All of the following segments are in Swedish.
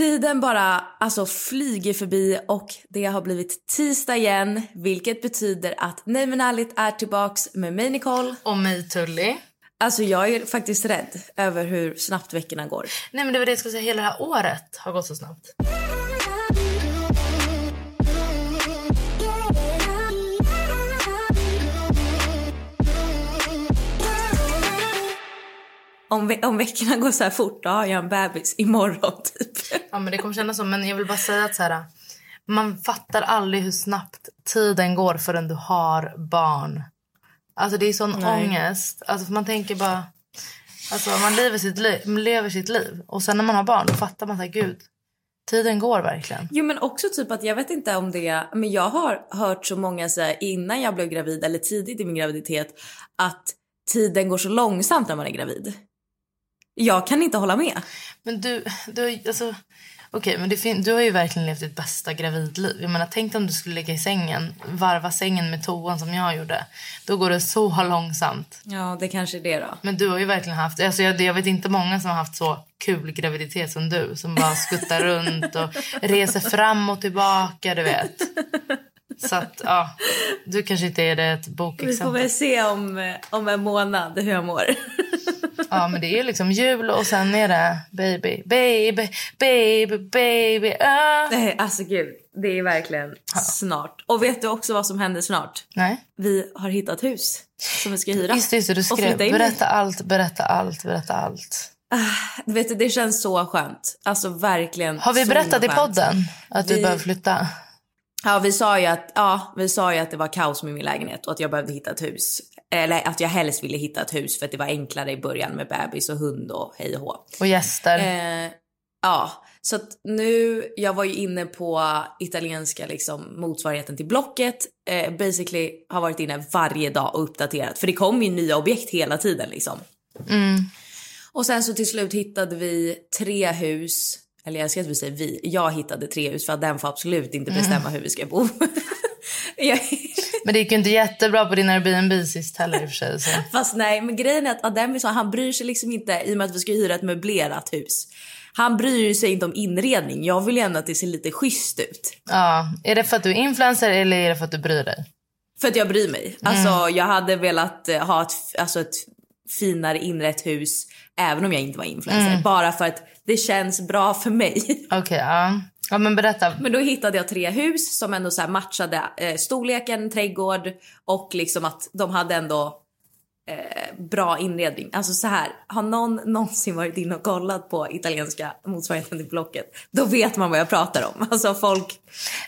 Tiden bara alltså flyger förbi och det har blivit tisdag igen vilket betyder att Nej men ärligt är tillbaks med mig Nicole. Och mig Tully. Alltså jag är faktiskt rädd över hur snabbt veckorna går. Nej men det var det jag skulle säga, hela det här året har gått så snabbt. Om, ve- om veckorna går så här fort då har jag en bebis imorgon typ. Ja men det kommer kännas så, men jag vill bara säga att så här, man fattar aldrig hur snabbt tiden går förrän du har barn. Alltså det är sån Nej. ångest. Alltså man tänker bara, alltså man lever sitt liv, man lever sitt liv och sen när man har barn då fattar man så här, gud, tiden går verkligen. Jo men också typ att jag vet inte om det, men jag har hört så många säga innan jag blev gravid eller tidigt i min graviditet att tiden går så långsamt när man är gravid. Jag kan inte hålla med. Men du, du alltså, okej, men det fin- du har ju verkligen levt ditt bästa gravidliv. Jag menar, tänk om du skulle ligga i sängen, varva sängen med toan som jag gjorde. Då går det så långsamt. Ja, det kanske är det då. Men du har ju verkligen haft, alltså jag, jag vet inte många som har haft så kul graviditet som du. Som bara skuttar runt och reser fram och tillbaka, du vet. Så att, ja, du kanske inte är det ett Vi får bokexempel. väl se om, om en månad hur jag mår. Ja, men det är liksom jul och sen är det baby, baby, baby, baby. Ah. Nej, alltså gud. Det är verkligen snart. Och vet du också vad som händer snart? Nej. Vi har hittat hus som vi ska hyra. Just just du skrev. Berätta allt, berätta allt, berätta allt. Du vet, det känns så skönt. Alltså verkligen Har vi berättat i podden att du Vi- behöver flytta? Ja, vi sa ju att, ja, vi sa ju att det var kaos med min lägenhet och att jag behövde hitta ett hus. Eller att jag helst ville hitta ett hus för att det var enklare i början med bebis och hund och hej och hå. Och gäster? Eh, ja, så att nu, jag var ju inne på italienska liksom motsvarigheten till Blocket. Eh, basically har varit inne varje dag och uppdaterat för det kommer ju nya objekt hela tiden liksom. Mm. Och sen så till slut hittade vi tre hus. Eller jag ska inte säga vi. Jag hittade tre hus för att den får absolut inte bestämma hur vi ska bo. Men det gick ju inte jättebra på din Airbnb sist heller i och sig. Så. fast nej, men grejen är att Ademi sa han bryr sig liksom inte i och med att vi ska hyra ett möblerat hus. Han bryr sig inte om inredning. Jag vill ändå att det ser lite schysst ut. Ja. Är det för att du är influencer eller är det för att du bryr dig? För att jag bryr mig. Alltså jag hade velat eh, ha ett, alltså ett finare inrett hus även om jag inte var influencer. Bara för att det känns bra för mig. Okej, ja. Ja, men berätta. Men då hittade jag tre hus som ändå så matchade eh, storleken, trädgård och liksom att de hade ändå eh, bra inredning. Alltså så här, har någon någonsin varit inne och kollat på italienska motsvarigheten till Blocket, då vet man vad jag pratar om. Alltså folk...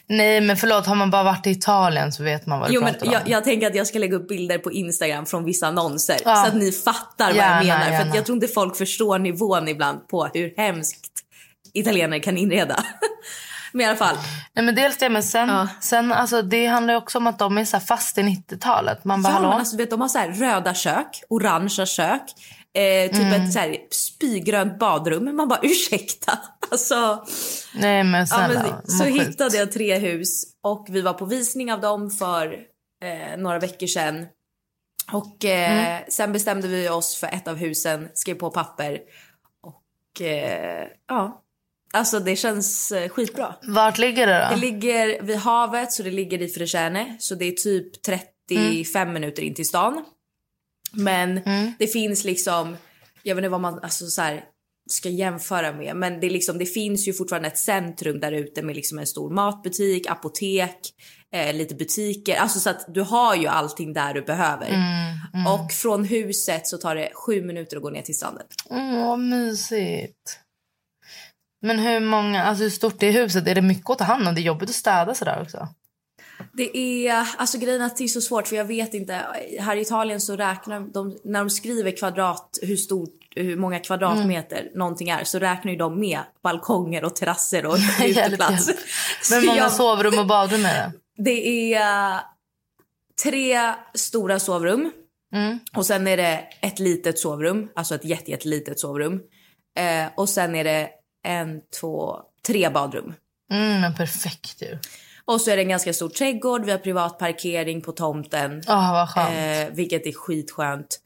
Nej, men förlåt. Har man bara varit i Italien så vet man vad du Jo men pratar om. jag, jag tänker att jag ska lägga upp bilder på Instagram från vissa annonser Ja. så att ni fattar vad Gärna, jag menar. För gärna. att jag tror inte folk förstår nivån ibland på hur hemskt italienare kan inreda. men i alla fall. Nej, men dels det, men sen, Ja. sen alltså, det handlar också om att de är så fast i 90-talet. Man bara, Ja, men alltså, vet, de har så röda kök, orangea kök, eh, typ Mm. ett så här spygrönt badrum. Man bara ursäkta. Alltså, Nej, men ja, snälla. men, må så skit. hittade jag tre hus och vi var på visning av dem för eh, några veckor sedan. Och eh, Mm. sen bestämde vi oss för ett av husen, skrev på papper och eh, ja, alltså det känns eh, skitbra. Vart ligger det då? Det ligger vid havet så det ligger i Frescene. Så det är typ 35 minuter in till stan. Men det finns liksom, jag vet inte vad man alltså så här, ska jämföra med. Men det, liksom, det finns ju fortfarande ett centrum där ute med liksom en stor matbutik, apotek, eh, lite butiker. Alltså så att du har ju allting där du behöver. Och från huset så tar det sju minuter att gå ner till stranden. Åh, vad mysigt. Men hur många, alltså hur stort är huset? Är det mycket att ta hand om? Det är jobbigt att städa sådär också. Det är, alltså grejen att det är så svårt för jag vet inte. Här i Italien så räknar de, när de skriver kvadrat, hur stort, hur många kvadratmeter Mm. någonting är så räknar ju de med balkonger och terrasser och uteplats. Men många jag- sovrum och badrum är det? Det är tre stora sovrum Mm. och sen är det ett litet sovrum, alltså ett jätte, jättelitet sovrum. Eh, och sen är det en, två, tre badrum. Mm, men perfekt ju. Och så är det en ganska stor trädgård, vi har privat parkering på tomten. Åh, vad skönt. Eh, vilket är skitskönt.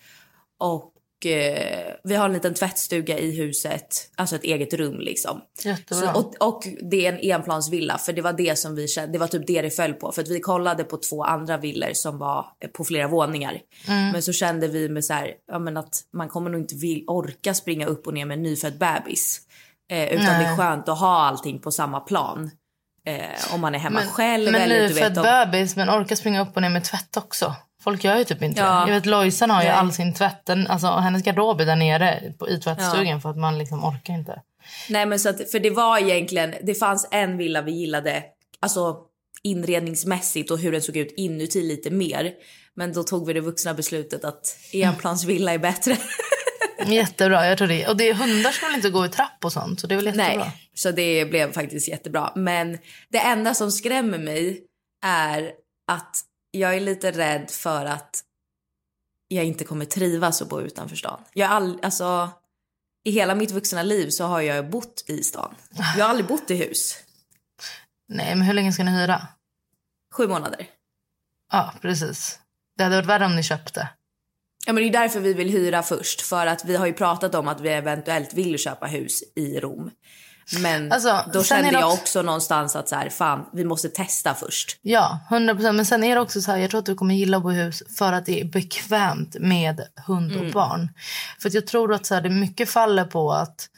Och eh, vi har en liten tvättstuga i huset. Alltså ett eget rum liksom. Jättebra. Så, och, och det är en enplansvilla för det var det som vi kände, det var typ det det föll på. För vi kollade på två andra villor som var eh, på flera våningar. Mm. Men så kände vi med så här, ja att man kommer nog inte vill, orka springa upp och ner med en nyfödd bebis. Eh, utan Nej. det är skönt att ha allting på samma plan. Eh, om man är hemma men, själv men eller nyfödd. Om, bebis, men orkar springa upp och ner med tvätt också. Folk gör ju typ inte Ja. det. Jag vet Lojsan har ju Nej. all sin tvätt, den- alltså hennes garderob är där nere på, i tvättstugan för att man liksom orkar inte. Nej men så att, för det var egentligen, det fanns en villa vi gillade, alltså inredningsmässigt och hur den såg ut inuti lite mer. Men då tog vi det vuxna beslutet att enplansvilla är bättre. Jättebra, jag tror det. Och det är hundar ska väl inte gå i trapp och sånt, så det är väl jättebra. Nej, så det blev faktiskt jättebra. Men det enda som skrämmer mig är att jag är lite rädd för att jag inte kommer trivas att bo utanför stan. Jag all, alltså, I hela mitt vuxna liv så har jag bott i stan. Jag har aldrig bott i hus. Nej, men hur länge ska ni hyra? Sju månader. Ja, precis. Det hade varit värre om ni köpte. Ja, men det är därför vi vill hyra först. För att vi har ju pratat om att vi eventuellt vill köpa hus i Rom. Men Alltså, då kände jag också- någonstans att så här, fan, vi måste testa först. Ja, 100 procent. Men sen är det också så här, jag tror att du kommer gilla att bo i hus för att det är bekvämt med hund Mm. och barn. För att jag tror att så här, det mycket faller på att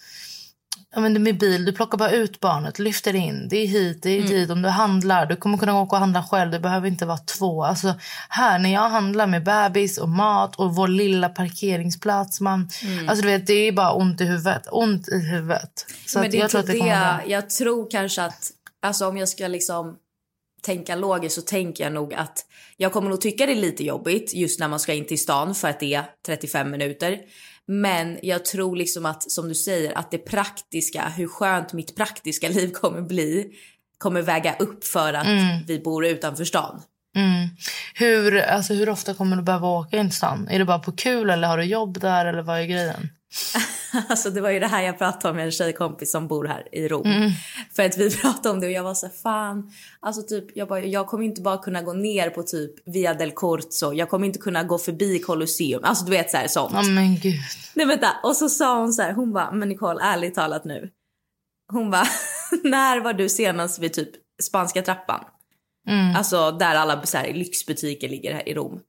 Ja, men det med bil, du plockar bara ut barnet, lyfter in. Det är hit, det är Mm. dit. Om du handlar, du kommer kunna åka och handla själv. Det behöver inte vara två. Alltså, här, när jag handlar med bebis och mat och vår lilla parkeringsplats. Man, Mm. alltså, du vet, det är bara ont i huvudet. Ont i huvudet. Så men det jag tror att det bra. Jag tror kanske att, alltså om jag ska liksom tänka logiskt så tänker jag nog att jag kommer nog tycka det är lite jobbigt just när man ska in till stan för att det är 35 minuter. Men jag tror liksom att, som du säger, att det praktiska, hur skönt mitt praktiska liv kommer bli, kommer väga upp för att Mm. vi bor utanför stan. Mm. Hur, alltså, hur ofta kommer du behöva åka in till stan? Är det bara på kul eller har du jobb där eller vad är grejen? Alltså det var ju det här jag pratade om med en tjejkompis som bor här i Rom. Mm. För att vi pratade om det och jag var så här, fan, alltså typ jag, bara, jag kommer inte bara kunna gå ner på typ Via del Corso, jag kommer inte kunna gå förbi Colosseum, alltså du vet så här sånt. Ja men gud. Nej vänta, och så sa hon så här, hon bara, men Nicole ärligt talat nu. Hon bara, när var du senast vid typ spanska trappan? Mm. Alltså där alla så här, lyxbutiker ligger här i Rom.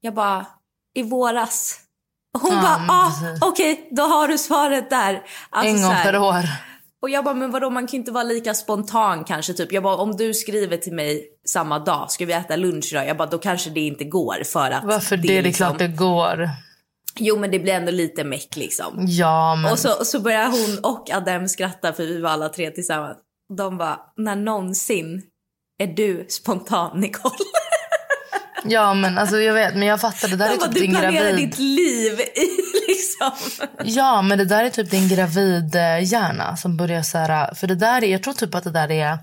Jag bara, i våras. Hon Ja, bara, ah, okej, då har du svaret där. Alltså, en gång per år. Och jag bara, men vadå, man kan inte vara lika spontan kanske. Typ. Jag bara, om du skriver till mig samma dag, ska vi äta lunch idag? Jag bara, då kanske det inte går för att Varför det? Det är liksom- klart det går. Jo, men det blir ändå lite meck liksom. Ja men. Och så, och så börjar hon och Adem skratta för vi var alla tre tillsammans. De bara, när någonsin är du spontan Nicole? Ja men alltså jag vet men jag fattar det där är De bara, typ du din planerar gravid. ditt liv i liksom. Ja men det där är typ din gravidhjärna som börjar så här. För det där är, jag tror typ att det där är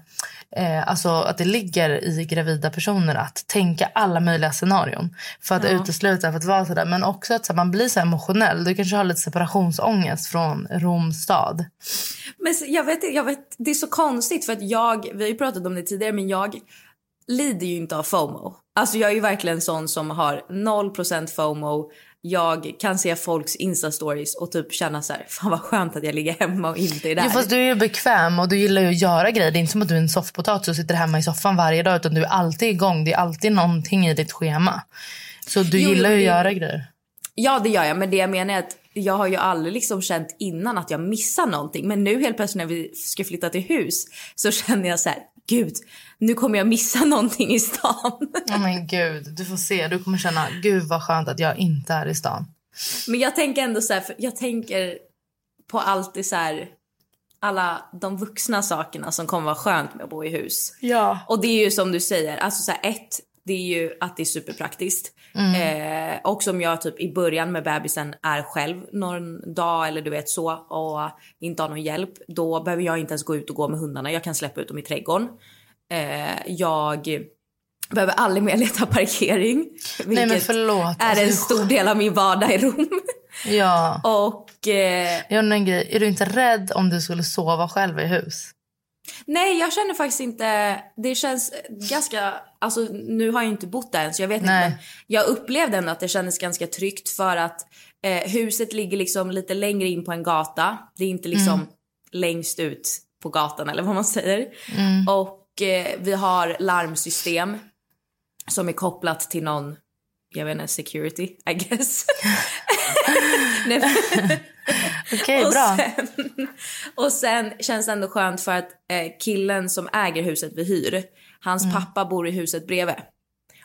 Eh, alltså att det ligger i gravida personer att tänka alla möjliga scenarion för att utesluta för att vara sådär. Men också att så här, man blir så emotionell. Du kanske har lite separationsångest från Roms stad. Men jag vet, jag vet, det är så konstigt för att jag, vi har pratat om det tidigare, men jag lider ju inte av FOMO. Alltså jag är ju verkligen sån som har 0% FOMO. Jag kan se folks Insta-stories och typ känna så här, fan vad skönt att jag ligger hemma och inte är där. Jo, fast du är ju bekväm och du gillar ju att göra grejer. Det är inte som att du är en soffpotatis och sitter hemma i soffan varje dag utan du är alltid igång. Det är alltid någonting i ditt schema. Så du Jo, gillar ju att det- göra grejer. Ja, det gör jag. Men det jag menar är att jag har ju aldrig liksom känt innan att jag missar någonting. Men nu helt plötsligt när vi ska flytta till hus så känner jag så här, gud, nu kommer jag missa någonting i stan. Ja men gud, du får se. Du kommer känna, gud vad skönt att jag inte är i stan. Men jag tänker ändå så här, för jag tänker på alltid så här, alla de vuxna sakerna som kommer vara skönt med att bo i hus. Ja. Och det är ju som du säger, alltså så här, ett, det är ju att det är superpraktiskt. Eh, och som jag typ i början med bebisen är själv någon dag eller du vet så och inte har någon hjälp. Då behöver jag inte ens gå ut och gå med hundarna. Jag kan släppa ut dem i trädgården. Eh, jag behöver aldrig mer leta parkering. Nej men vilket förlåt. är en Alltså, stor del av min vardag i Rom. Ja. och eh, Jag undrar en grej. Är du inte rädd om du skulle sova själv i hus? Nej jag känner faktiskt inte, det känns ganska, alltså nu har jag inte bott där än så jag vet Nej. inte jag upplevde ändå att det kändes ganska tryggt för att eh, huset ligger liksom lite längre in på en gata. Det är inte liksom längst ut på gatan eller vad man säger. Och eh, vi har larmsystem som är kopplat till någon, jag vet inte, security I guess. Nej, Okej, och, bra. sen, och sen känns det ändå skönt för att eh, killen som äger huset vi hyr, hans Mm. pappa bor i huset bredvid.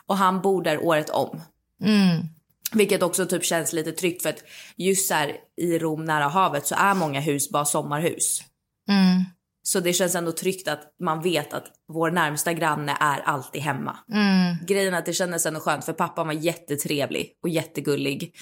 Och han bor där året om. Mm. Vilket också typ känns lite tryggt för att just här, i Rom nära havet så är många hus bara sommarhus. Mm. Så det känns ändå tryggt att man vet att vår närmsta granne är alltid hemma. Mm. Grejen att det kändes ändå skönt för pappan var jättetrevlig och jättegullig.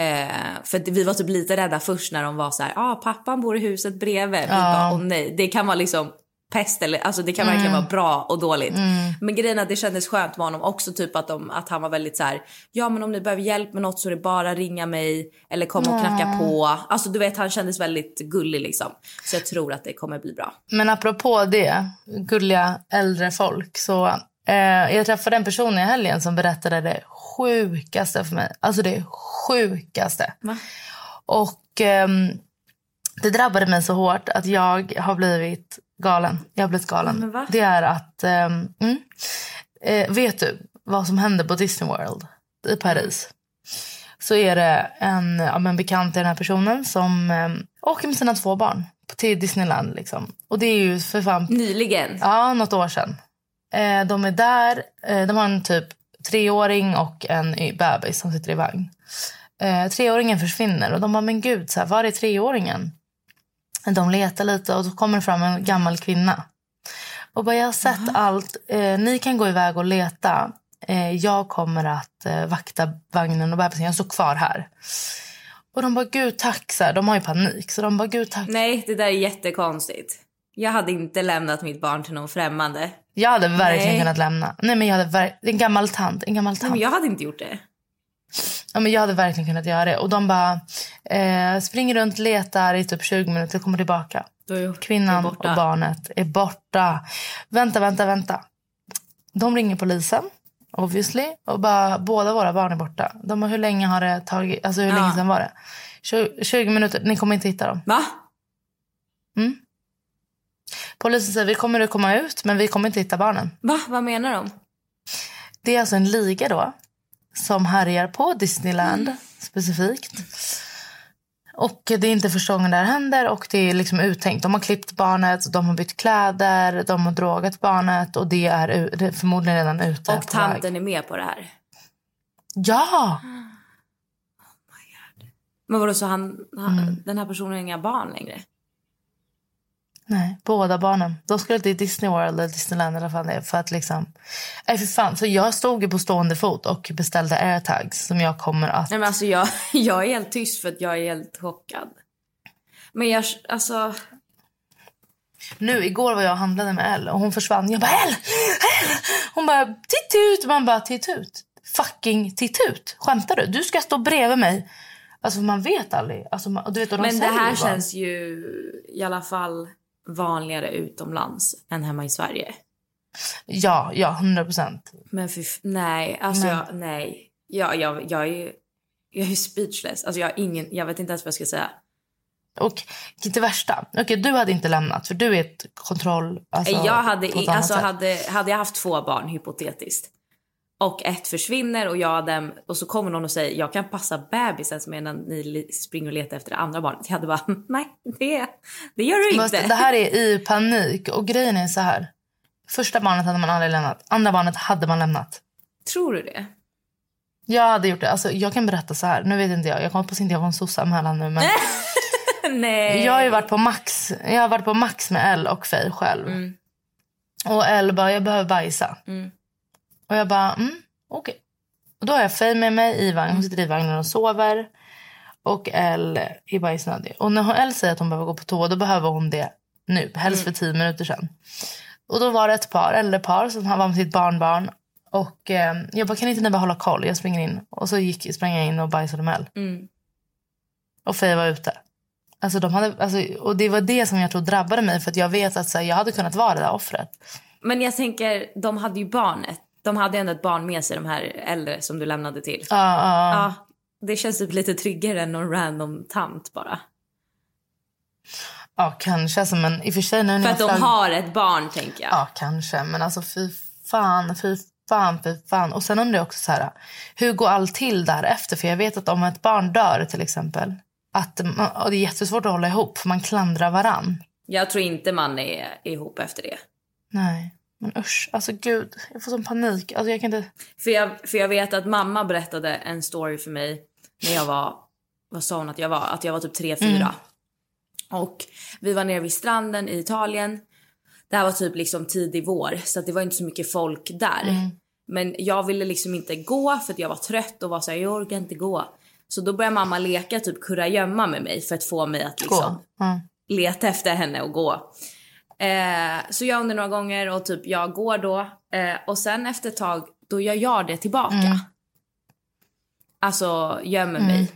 Eh, för att vi var typ lite rädda först när de var så här, ja ah, pappan bor i huset bredvid. Vi bara, åh nej, det kan vara liksom pest eller alltså det kan verkligen vara bra och dåligt. Men grejen att det kändes skönt med honom också typ att, de, att han var väldigt så här, ja men om ni behöver hjälp med något så är det bara ringa mig eller komma och knacka på. Alltså du vet han kändes väldigt gullig liksom. Så jag tror att det kommer bli bra. Men apropå det, gulliga äldre folk. Så, eh, jag träffade en person i helgen som berättade det sjukaste för mig. Alltså det sjukaste. Va? Och ehm, det drabbade mig så hårt att jag har blivit galen. Jag har blivit galen. Det är att, ehm, mm, eh, vet du vad som hände på Disney World i Paris? Så är det en ja, men bekant till den här personen som um, åker med sina två barn till Disneyland. Liksom. Och det är ju för fan Nyligen. Ja, något år sedan. Eh, de är där. Eh, de har en typ treåring och en bebis som sitter i vagn. Eh, treåringen försvinner och de bara, men gud, så här, var är treåringen? De letar lite och då kommer fram en gammal kvinna. Och bara, jag har sett allt. Eh, ni kan gå iväg och leta. Eh, jag kommer att eh, vakta vagnen och bebisen. Jag står kvar här. Och de bara, gud tack. Så här, de har ju panik. Så de bara, gud tack. Nej, det där är jättekonstigt. Jag hade inte lämnat mitt barn till någon främmande. Jag hade verkligen Nej. kunnat lämna. Nej, men jag hade ver- en gammal tant. En gammal Nej, tant. men jag hade inte gjort det. Ja, men jag hade verkligen kunnat göra det. Och de bara eh, springer runt, letar i typ 20 minuter, kommer tillbaka. Då Kvinnan och barnet är borta. Vänta, vänta, vänta. De ringer polisen, obviously. Och bara, båda våra barn är borta. De bara, hur länge har det tagit? Alltså hur Ja. länge sedan var det? 20, 20 minuter, ni kommer inte hitta dem. Va? Polisen säger, vi kommer att komma ut, men vi kommer inte hitta barnen. Va? Vad menar de? Det är alltså en liga då som härjar på Disneyland specifikt. Och det är inte första gången det här händer och det är liksom uttänkt. De har klippt barnet, de har bytt kläder, de har drogat barnet och det är, u- det är förmodligen redan ute Och på väg. tanten är med på det här. Ja! Men vadå, så han, han Mm. den här personen har inga barn längre? Nej, båda barnen. De skulle till Disney World eller Disneyland eller vad det är för att liksom... Nej, för fan. Så jag stod ju på stående fot och beställde airtags som jag kommer att... Nej men alltså jag, jag är helt tyst för att jag är helt chockad. Men jag, alltså, Nu igår var jag och handlade med Elle och hon försvann. Jag bara Elle! Elle! Hon bara titt ut. Man bara titt ut. Fucking titt ut. Skämtar du? Du ska stå bredvid mig. Alltså man vet aldrig. Alltså, man, du vet, och de men det här ju känns ju i alla fall vanligare utomlands än hemma i Sverige. Ja, ja, hundra procent. Men för, nej, alltså Nej. Jag, nej. Jag, jag, jag, är, jag är speechless. Alltså jag, har ingen, jag vet inte ens vad jag ska säga. Och det värsta. Okej, du hade inte lämnat för du är ett kontroll... Alltså, jag hade, alltså hade, hade jag haft två barn hypotetiskt och ett försvinner och jag dem och så kommer någon och säger jag kan passa bebisen medan ni springer och letar efter det andra barnet. Jag hade bara nej, det, det gör du inte. Det här är i panik. Och grejen är så här. Första barnet hade man aldrig lämnat. Andra barnet hade man lämnat. Tror du det? Jag hade gjort det. Alltså, jag kan berätta så här. Nu vet inte jag. Jag hoppas inte jag var en soc-anmälan nu. Men Nej. jag har varit på max. Jag har varit på max med Elle och Faye själv. Och Elle bara, jag behöver bajsa. Och jag bara, mm, okej. Och då har jag Faye med mig i vagnen. Hon sitter i vagnen och sover. Och Elle är bajsnödig. Och när Elle säger att hon behöver gå på toa, då behöver hon det nu. Helst för tio minuter sedan. Och då var det ett par, äldre par som var med sitt barnbarn. Och eh, jag bara, kan inte ni bara hålla koll? Jag springer in. Och så gick, sprang jag in och bajsade med Elle. Mm. Och Faye var ute. Alltså, de hade, alltså, och det var det som jag tror drabbade mig. För att jag vet att så här, jag hade kunnat vara det där offret. Men jag tänker, de hade ju barnet. De hade ändå ett barn med sig, de här äldre som du lämnade till. Ja, ja, ja. Ja, det känns typ lite tryggare än någon random tant bara. Ja, kanske. Alltså, men i och för sig... Nu när För att de har ett barn tänker jag. Ja, kanske. Men alltså fy fan, fy fan, fy fan. Och sen undrar jag också så här, hur går allt till därefter? För jag vet att om ett barn dör till exempel, att man, och det är jättesvårt att hålla ihop för man klandrar varann. Jag tror inte man är ihop efter det. Nej, men usch. Alltså gud, jag får sån panik. Alltså jag kan inte... För jag, för jag vet att mamma berättade en story för mig när jag var, vad sa hon att jag var? Att jag var typ 3-4. Och vi var nere vid stranden i Italien. Det här var typ liksom tidig vår så att det var inte så mycket folk där. Men jag ville liksom inte gå för att jag var trött och var så här, jag orkar inte gå. Så då började mamma leka typ kurragömma med mig för att få mig att liksom. Ja. leta efter henne och gå. Eh, så jag under några gånger och typ jag går då eh, och sen efter ett tag då gör jag det tillbaka. Alltså gömmer mig.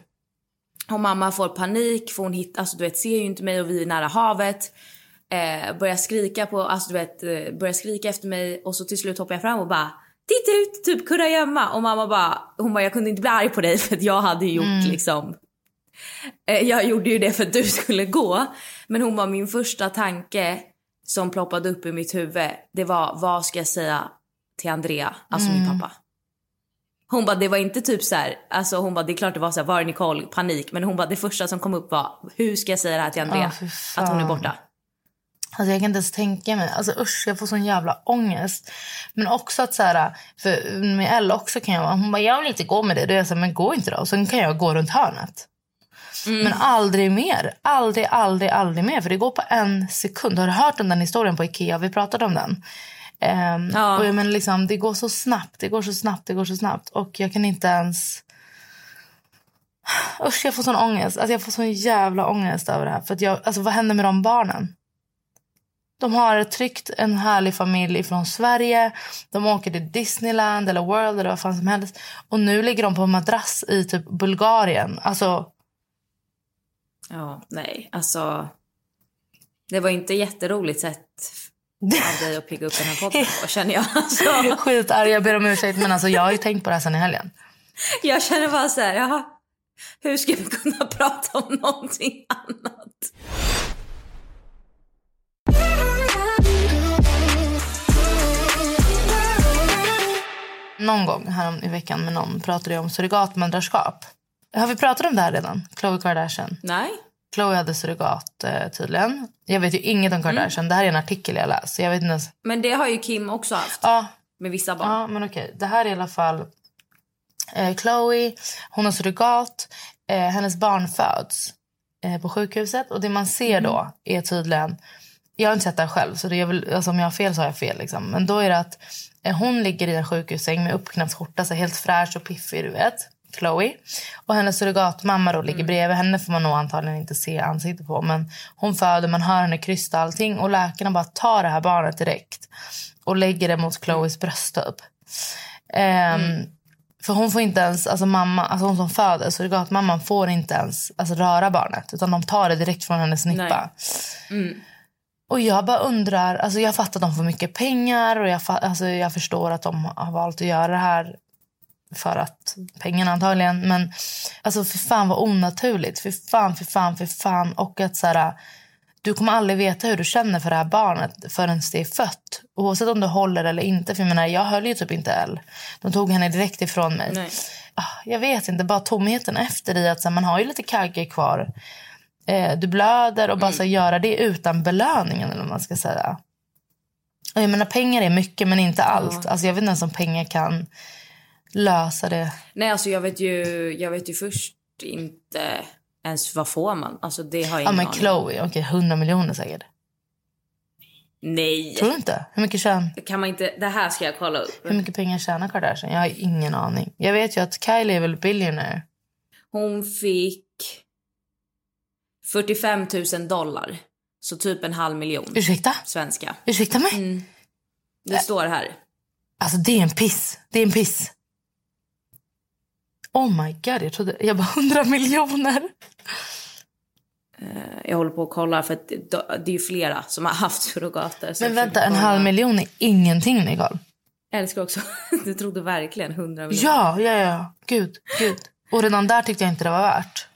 Och mamma får panik för hon hittar, alltså du vet ser ju inte mig och vi är nära havet. Eh, börjar skrika på, alltså du vet eh, börjar skrika efter mig och så till slut hoppar jag fram och bara Titta ut, typ kurragömma och mamma bara, hon bara jag kunde inte bli arg på dig för att jag hade gjort liksom Eh, Jag gjorde ju det för att du skulle gå. Men hon var min första tanke som ploppade upp i mitt huvud. Det var vad ska jag säga till Andrea, alltså min pappa. Hon bara det var inte typ så här, alltså hon bara det är klart det var så här, var är Nicole, panik. Men hon bara det första som kom upp var hur ska jag säga det här till Andrea? Fan. att hon är borta. Alltså jag kan inte ens tänka mig. Alltså usch, jag får sån jävla ångest. Men också att så här, för med Elle också kan jag vara, hon bara jag vill inte gå med dig. Då är jag så här, men gå inte då. Och sen kan jag gå runt hörnet. Men aldrig mer. Aldrig, aldrig, aldrig mer. För det går på en sekund. Har du hört om den historien på Ikea? Vi pratade om den. Ehm, Ja. och jag menar liksom, det går så snabbt, det går så snabbt, det går så snabbt. Och jag kan inte ens... Usch, jag får sån ångest. Alltså jag får sån jävla ångest över det här. För att jag, alltså vad händer med de barnen? De har tryggt en härlig familj från Sverige. De åker till Disneyland eller World eller vad fan som helst. Och nu ligger de på en madrass i typ Bulgarien. Alltså, Ja, nej, alltså. Det var inte jätteroligt sätt av dig att pigga upp den här podden på känner jag. Alltså, skitarg, jag ber om ursäkt. Men alltså jag har ju tänkt på det här sen i helgen. jag känner bara så här, jaha, hur ska vi kunna prata om någonting annat? Någon gång här i veckan med någon pratade jag om surrogatmödraskap. Har vi pratat om det här redan? Khloe Kardashian. Nej. Khloe hade surrogat eh, tydligen. Jag vet ju inget om Kardashian. Det här är en artikel jag läst. Jag vet inte ens. Men det har ju Kim också haft Ja, med vissa barn. Ja, men okej. Det här är i alla fall eh, Chloe. Hon har surrogat. Eh, hennes barn föds eh, på sjukhuset. Och det man ser då är tydligen... Jag har inte sett det här själv, så det är väl, alltså, om jag har fel så har jag fel. Liksom. Men då är det att eh, hon ligger i en sjukhussäng med uppknäppt skjorta, så helt fräsch och piffig, du vet. Chloe. Och hennes surrogatmamma då ligger bredvid henne får man nog antagligen inte se ansiktet på. Men hon föder, man hör henne krysta allting och läkarna bara tar det här barnet direkt och lägger det mot Chloes bröst typ. Ehm, För hon får inte ens, alltså mamma, alltså hon som föder, surrogatmamman får inte ens alltså, röra barnet utan de tar det direkt från hennes nippa. Och jag bara undrar, alltså jag fattar att de får mycket pengar och jag, alltså jag förstår att de har valt att göra det här för att pengarna antagligen. Men alltså för fan vad onaturligt. För fan, för fan, för fan. Och att så här, du kommer aldrig veta hur du känner för det här barnet förrän det är fött. Oavsett om du håller eller inte. För jag menar, jag höll ju typ inte Elle. De tog henne direkt ifrån mig. Nej. Ah, Jag vet inte, bara tomheten efter i att så här, man har ju lite kagge kvar. Eh, du blöder och bara så här, göra det utan belöningen eller vad man ska säga. Jag menar pengar är mycket men inte allt. Alltså jag vet inte ens om pengar kan lösa det. Nej, alltså jag vet ju, jag vet ju först inte ens vad får man. Alltså det har jag Ja ingen men aning. Chloe, okej 100 miljoner säkert. Nej, Tror du inte? Hur mycket, tjän, kan man inte, det här ska jag kolla upp. hur mycket pengar tjänar Kardashian? Jag har ingen aning. Jag vet ju att Kylie är väl billionaire. Hon fick 45 000 dollar. Så typ en halv miljon Ursäkta? svenska. Ursäkta mig? Mm. Det står här. Alltså det är en piss. Det är en piss. Oh my god, jag trodde... Jag bara 100 miljoner. Jag håller på att kolla för det är flera som har haft surrogater. Men vänta, en halv miljon är ingenting Nicole. Jag älskar också, du trodde verkligen 100 miljoner. Ja, ja, ja. Gud, gud. Och redan där tyckte jag inte det var värt.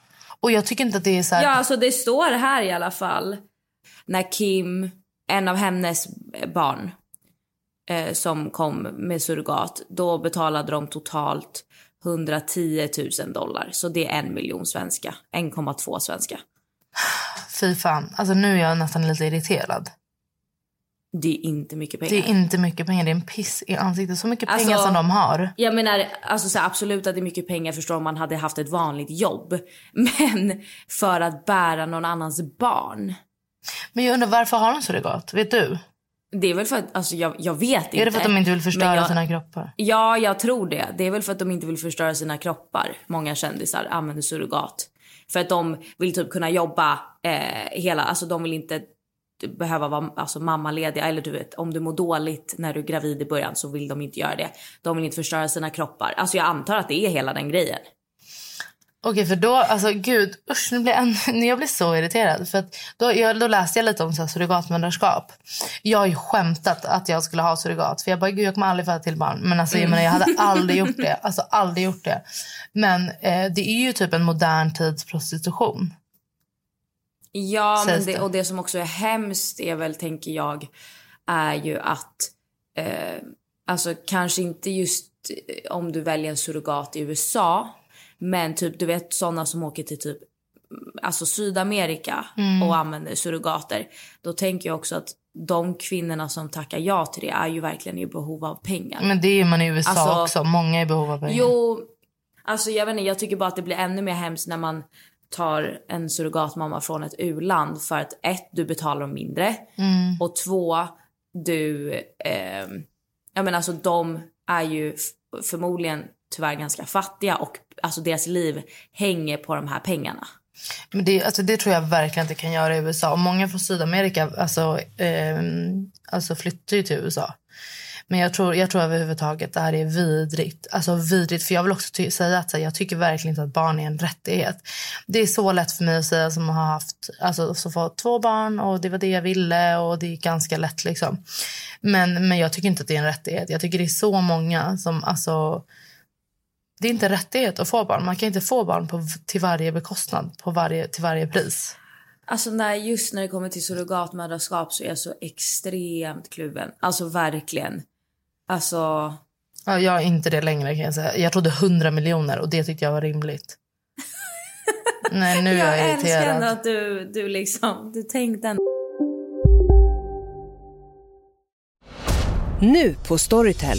Och jag tycker inte att det är så här... Ja, alltså det står här i alla fall. När Kim, en av hennes barn, eh, som kom med surrogat, då betalade de totalt 110 000 dollar. Så det är en miljon svenska. 1,2 svenska. Fy fan. Alltså nu är jag nästan lite irriterad. Det är inte mycket pengar. Det är inte mycket pengar, det är en piss i ansiktet. Så mycket Alltså- pengar som de har. Jag menar, alltså så här, absolut att det är mycket pengar förstår om man hade haft ett vanligt jobb. Men för att bära någon annans barn. Men jag undrar varför har de surrogat? Vet du? Det är väl för att, alltså jag, jag vet inte. Är det för att de inte vill förstöra jag- sina kroppar? Ja, jag tror det. Det är väl för att de inte vill förstöra sina kroppar. Många kändisar använder surrogat. För att de vill typ kunna jobba eh, hela, alltså de vill inte behöva vara alltså, mammalediga. Eller du vet, om du mår dåligt när du är gravid i början så vill de inte göra det. De vill inte förstöra sina kroppar. Alltså jag antar att det är hela den grejen. Okej, för då, alltså gud, usch, nu blir jag, jag blir så irriterad. För att då, jag, då läste jag lite om så här surrogatmödraskap. Jag har ju skämtat att jag skulle ha surrogat. För jag bara, gud jag kommer aldrig föda till barn. Men alltså, jag, menar, jag hade aldrig gjort det. Alltså aldrig gjort det. Men eh, det är ju typ en modern tids prostitution. Ja, men det, det. och det som också är hemskt är väl, tänker jag, är ju att eh, alltså kanske inte just eh, om du väljer en surrogat i USA, men typ du vet sådana som åker till typ mm, alltså Sydamerika och använder surrogater. Då tänker jag också att de kvinnorna som tackar ja till det är ju verkligen i behov av pengar. Men det är man i USA Alltså- också. Många är i behov av pengar. Jo, alltså jag vet inte, jag tycker bara att det blir ännu mer hemskt när man tar en surrogatmamma från ett u-land för att ett, du betalar dem mindre och två, du, eh, jag menar alltså de är ju förmodligen tyvärr ganska fattiga och alltså deras liv hänger på de här pengarna. Men det, alltså, det tror jag verkligen att det kan göra i USA. Och många från Sydamerika alltså, eh, alltså flyttar ju till USA. Men jag tror, jag tror överhuvudtaget det här är vidrigt. Alltså vidrigt. För jag vill också ty- säga att här, jag tycker verkligen inte att barn är en rättighet. Det är så lätt för mig att säga som har haft, alltså som fått två barn och det var det jag ville och det är ganska lätt liksom. Men, men jag tycker inte att det är en rättighet. Jag tycker det är så många som alltså det är inte en rättighet att få barn. Man kan inte få barn på, till varje bekostnad, på varje, till varje pris. Alltså när, just när det kommer till surrogatmödraskap så är jag så extremt kluven. Alltså verkligen. Alltså, Ja, jag är inte det längre kan jag säga. Jag trodde 100 miljoner och det tyckte jag var rimligt. Nej, nu är jag, jag älskar ändå irriterad. att du, du liksom, du tänkte ändå Nu på Storytel.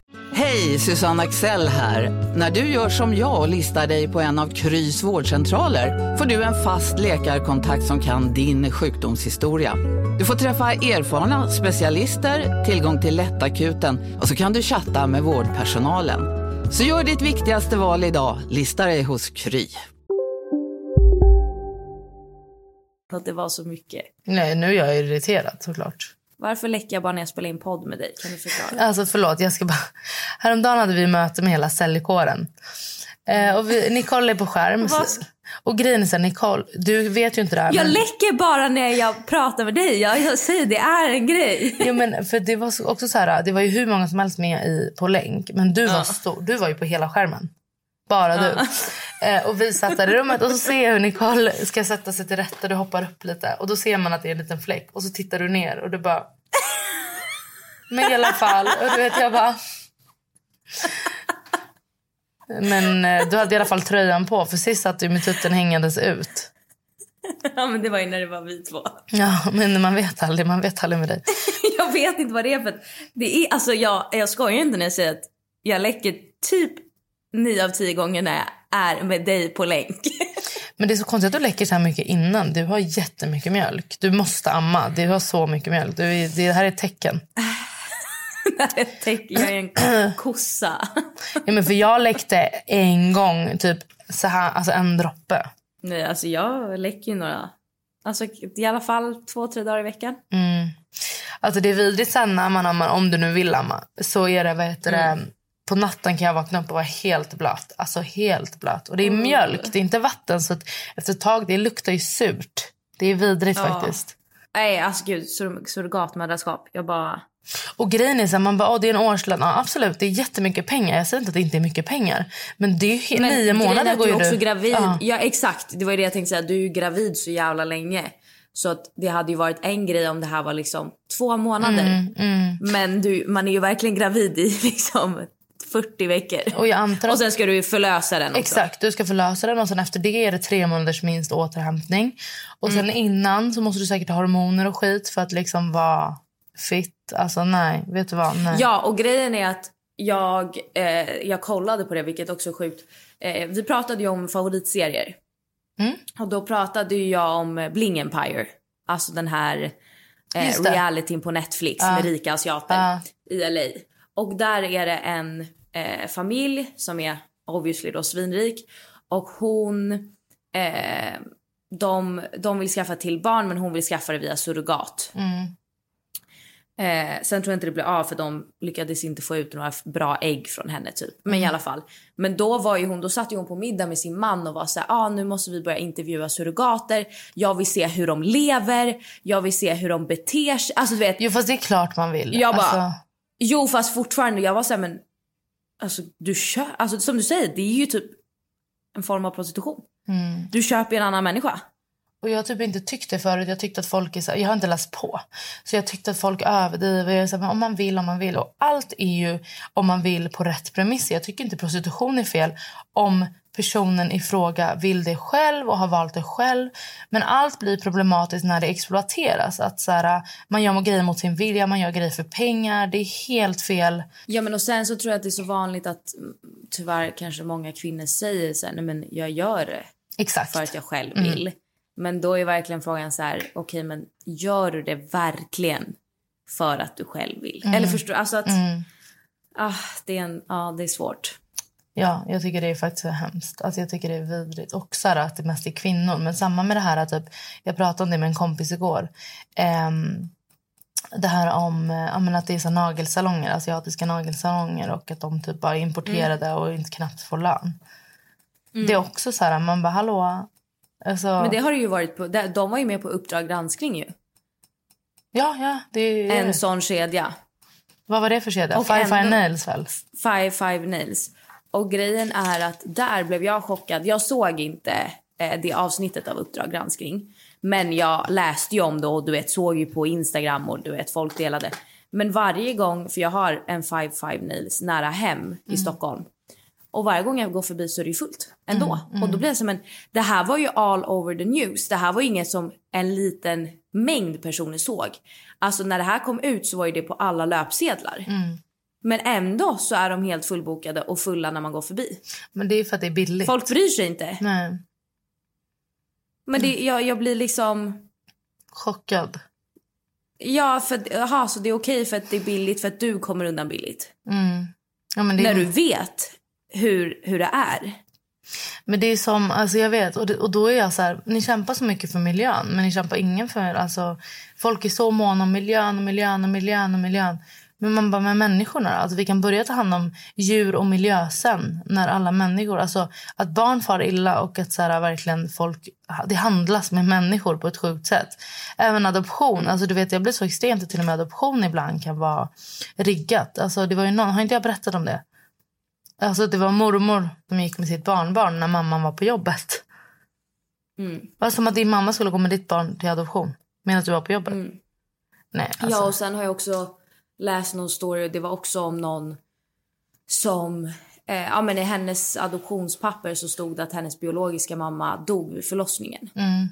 Hej, Susanne Axel här. När du gör som jag och listar dig på en av Krys vårdcentraler får du en fast läkarkontakt som kan din sjukdomshistoria. Du får träffa erfarna specialister, tillgång till lättakuten och så kan du chatta med vårdpersonalen. Så gör ditt viktigaste val idag, lista dig hos Kry. att det var så mycket. Nej, nu är jag irriterad såklart. Varför läcker jag bara när jag spelar in podd med dig? Kan du förklara? Alltså förlåt, jag ska bara... Häromdagen hade vi möte med hela säljkåren. Eh, och vi, Nicole är på skärm. Och grejen är så här, Nicole, du vet ju inte det här. Jag men- läcker bara när jag pratar med dig. Jag, jag säger det är en grej. Jo, men för det var så- också så här, det var ju hur många som helst med i, på länk. Men du var stor. Du var ju på hela skärmen. Bara du. Eh, och vi satt där i rummet och så ser jag hur Nicole ska sätta sig till rätta. Du hoppar upp lite och då ser man att det är en liten fläck. Och så tittar du ner och du bara... Men i alla fall. Och du vet jag bara... Men eh, du hade i alla fall tröjan på för sist satt du med tutten hängandes ut. Ja, men det var ju när det var vi två. Ja, men man vet aldrig. Man vet aldrig med dig. Jag vet inte vad det är för det är, alltså jag, jag skojar inte när jag säger att jag läcker typ nio av tio gånger när jag är med dig på länk. Men det är så konstigt att du läcker så här mycket innan. Du har jättemycket mjölk. Du måste amma. Du har så mycket mjölk. Du är, det här är ett tecken. Jag är en kossa. Ja, men för jag läckte en gång, typ så här, alltså en droppe. Nej, alltså jag läcker ju några, alltså i alla fall två, tre dagar i veckan. Mm. Alltså det är vidrigt sen när man ammar, om du nu vill amma. Så är det, vad heter det, på natten kan jag vakna upp och vara helt blöt. Alltså helt blöt. Och det är mjölk, det är inte vatten. Så efter ett tag, det luktar ju surt. Det är vidrigt Ja. faktiskt. Nej, alltså gud, sur- surrogatmödraskap. Jag bara... Och grejen är så här, man bara, det är en årslön. Ja, absolut, det är jättemycket pengar. Jag säger inte att det inte är mycket pengar. Men det är ju Men nio månader går du ju är också du. gravid. Ja. Ja. exakt, det var det jag tänkte säga. Du är ju gravid så jävla länge. Så att det hade ju varit en grej om det här var liksom två månader. Mm, Men du, man är ju verkligen gravid i liksom 40 veckor. Och jag antar att Och sen ska du förlösa den också. Exakt, du ska förlösa den och sen efter det är det tre månaders minst återhämtning. Och sen Mm. innan så måste du säkert ha hormoner och skit för att liksom vara fit. Alltså nej, vet du vad? Nej. Ja, och grejen är att jag, eh, jag kollade på det, vilket också är sjukt. Eh, vi pratade ju om favoritserier. Mm. Och då pratade jag om Bling Empire. Alltså den här eh, realityn på Netflix Ja. med rika asiater Ja. i LA. Och där är det en eh, familj som är obviously då svinrik. Och hon... Eh, de, de vill skaffa till barn men hon vill skaffa det via surrogat. Mm. Eh, sen tror jag inte det blev av för de lyckades inte få ut några bra ägg från henne typ. Men i alla fall. Men då var ju hon, då satt ju hon på middag med sin man och var så här, ah, nu måste vi börja intervjua surrogater. Jag vill se hur de lever. Jag vill se hur de beter sig. Alltså du vet. Jo fast det är klart man vill. Jag bara, Alltså, Jo fast fortfarande, jag var så här, men alltså du kör, alltså som du säger, det är ju typ en form av prostitution. mm. Du köper en annan människa. Och jag har typ inte tyckt det förut. Jag tyckte att folk är så, jag har inte läst på. Så jag tyckte att folk överdriver. Jag är så här, om man vill, om man vill. Och allt är ju om man vill på rätt premisser. Jag tycker inte prostitution är fel om personen i fråga vill det själv och har valt det själv. Men allt blir problematiskt när det exploateras. Att så här, man gör grejer mot sin vilja, man gör grejer för pengar. Det är helt fel. Ja men och sen så tror jag att det är så vanligt att mm, tyvärr kanske många kvinnor säger så här, nej men jag gör det Exakt. för att jag själv vill. Men då är verkligen frågan så här, okej men gör du det verkligen för att du själv vill? Eller förstår? Alltså att, ah, det, är en, ah, det är svårt. Ja, jag tycker det är faktiskt hemskt. Alltså jag tycker det är vidrigt. Och så att det mest är kvinnor. Men samma med det här att typ, jag pratade om det med en kompis igår. Ehm, det här om att det är så nagelsalonger, asiatiska nagelsalonger och att de typ bara är importerade och inte knappt får lön. Det är också så här, man bara hallå. Alltså, Men det har det ju varit på, de var ju med på Uppdrag granskning ju. Ja, ja. Det är, En sån kedja. Vad var det för kedja? Och Five Five ändå- Nails väl? Five Five Nails. Och grejen är att där blev jag chockad. Jag såg inte eh, det avsnittet av Uppdrag granskning. Men jag läste ju om det och du vet, såg ju på Instagram och du vet, folk delade. Men varje gång, för jag har en Five Five Nails nära hem i Stockholm. Och varje gång jag går förbi så är det fullt ändå. Och då blir jag som en, det här var ju all over the news. Det här var inget som en liten mängd personer såg. Alltså när det här kom ut så var ju det på alla löpsedlar. Men ändå så är de helt fullbokade och fulla när man går förbi. Men det är för att det är billigt. Folk bryr sig inte. Nej, Men det, jag, jag blir liksom... chockad. Ja, för att- jaha, så det är okej för att det är billigt för att du kommer undan billigt. Mm. Ja, men det När du vet hur, hur det är. Men det är som, alltså jag vet, och, det, och då är jag så här, ni kämpar så mycket för miljön, men ni kämpar ingen för, alltså folk är så måna om miljön och miljön och miljön och miljön. Men man bara, med människorna då? Alltså vi kan börja ta hand om djur och miljö sen. När alla människor, alltså att barn far illa och att så här, verkligen folk, det handlas med människor på ett sjukt sätt. Även adoption, alltså du vet jag blir så extremt att till och med adoption ibland kan vara riggat. Alltså det var ju någon, har inte jag berättat om det? Alltså det var mormor som gick med sitt barnbarn när mamman var på jobbet. Mm. Var som att din mamma skulle gå med ditt barn till adoption medan du var på jobbet. Mm. Nej, alltså. Ja, och sen har jag också läst någon story och det var också om någon som... Eh, ja, men I hennes adoptionspapper så stod det att hennes biologiska mamma dog vid förlossningen. Mm.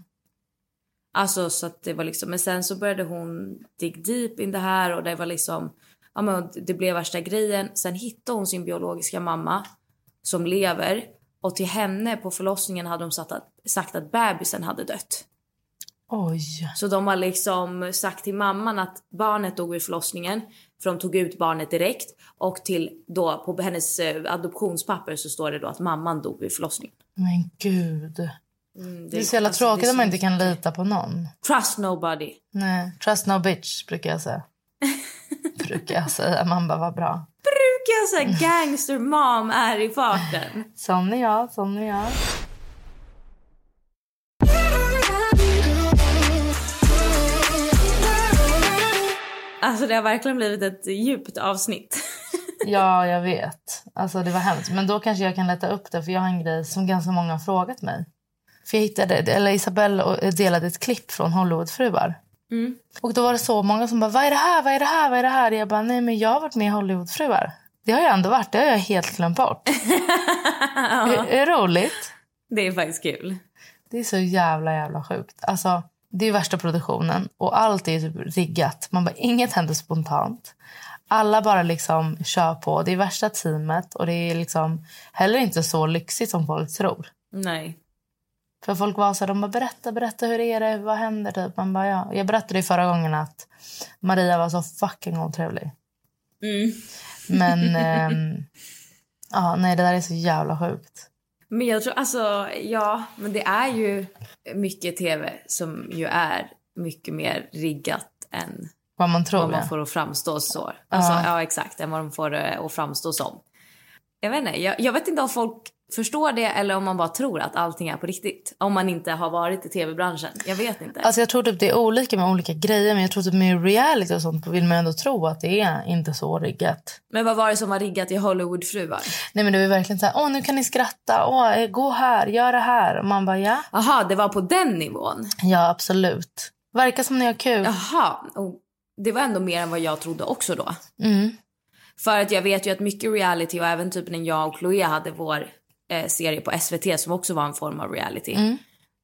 Alltså så att det var liksom, men sen så började hon dig deep in det här och det var liksom, ja men det blev värsta grejen. Sen hittade hon sin biologiska mamma som lever och till henne på förlossningen hade de sagt att, sagt att bebisen hade dött. Oj. Så de har liksom sagt till mamman att barnet dog vid förlossningen för de tog ut barnet direkt och till då på hennes eh, adoptionspapper så står det då att mamman dog vid förlossningen. Men gud. Mm, Det är så jävla alltså, det tråkigt att man inte kan lita på någon. Trust nobody. Nej, trust no bitch brukar jag säga. brukar jag säga. Man bara, vad bra. Brukar jag säga gangster mom är i farten. Sån är jag, sån är jag. Alltså det har verkligen blivit ett djupt avsnitt. Ja, jag vet. Alltså det var hemskt. Men då kanske jag kan leta upp det för jag har en grej som ganska många har frågat mig. För jag hittade, eller Isabelle delade ett klipp från Hollywoodfruar. Mm. Och då var det så många som bara, vad är det här, vad är det här, vad är det här? Jag bara, nej men jag har varit med i Hollywoodfruar. Det har jag ändå varit, det har jag helt glömt bort. Är, är det roligt? Det är faktiskt kul. Det är så jävla jävla sjukt. Alltså, det är värsta produktionen och allt är typ riggat. Man bara, inget händer spontant. Alla bara liksom kör på. Det är värsta teamet och det är liksom heller inte så lyxigt som folk tror. Nej. För folk var så här, de bara berätta, berätta hur är det, vad händer typ. Man bara, ja. Jag berättade ju förra gången att Maria var så fucking otrevlig. Mm. Men, ehm, ja nej det där är så jävla sjukt. Men jag tror alltså, ja, men det är ju mycket tv som ju är mycket mer riggat än Vad man tror. vad man får att framstå så. Alltså, Ja. ja. exakt, än vad de får det att framstå som. Jag vet inte, jag, jag vet inte om folk förstår det eller om man bara tror att allting är på riktigt. Om man inte har varit i tv-branschen. Jag vet inte. Alltså jag tror typ det är olika med olika grejer men jag tror typ med reality och sånt vill man ändå tro att det är inte så riggat. Men vad var det som var riggat i Hollywoodfruar? Nej men det var verkligen så här, åh nu kan ni skratta, åh eh, gå här, gör det här. Och man bara ja, Jaha, det var på den nivån? ja absolut. Verkar som ni har kul. Jaha, och det var ändå mer än vad jag trodde också då. Mm. För att jag vet ju att mycket reality och även typ när jag och Chloé hade vår eh, serie på SVT som också var en form av reality. Mm.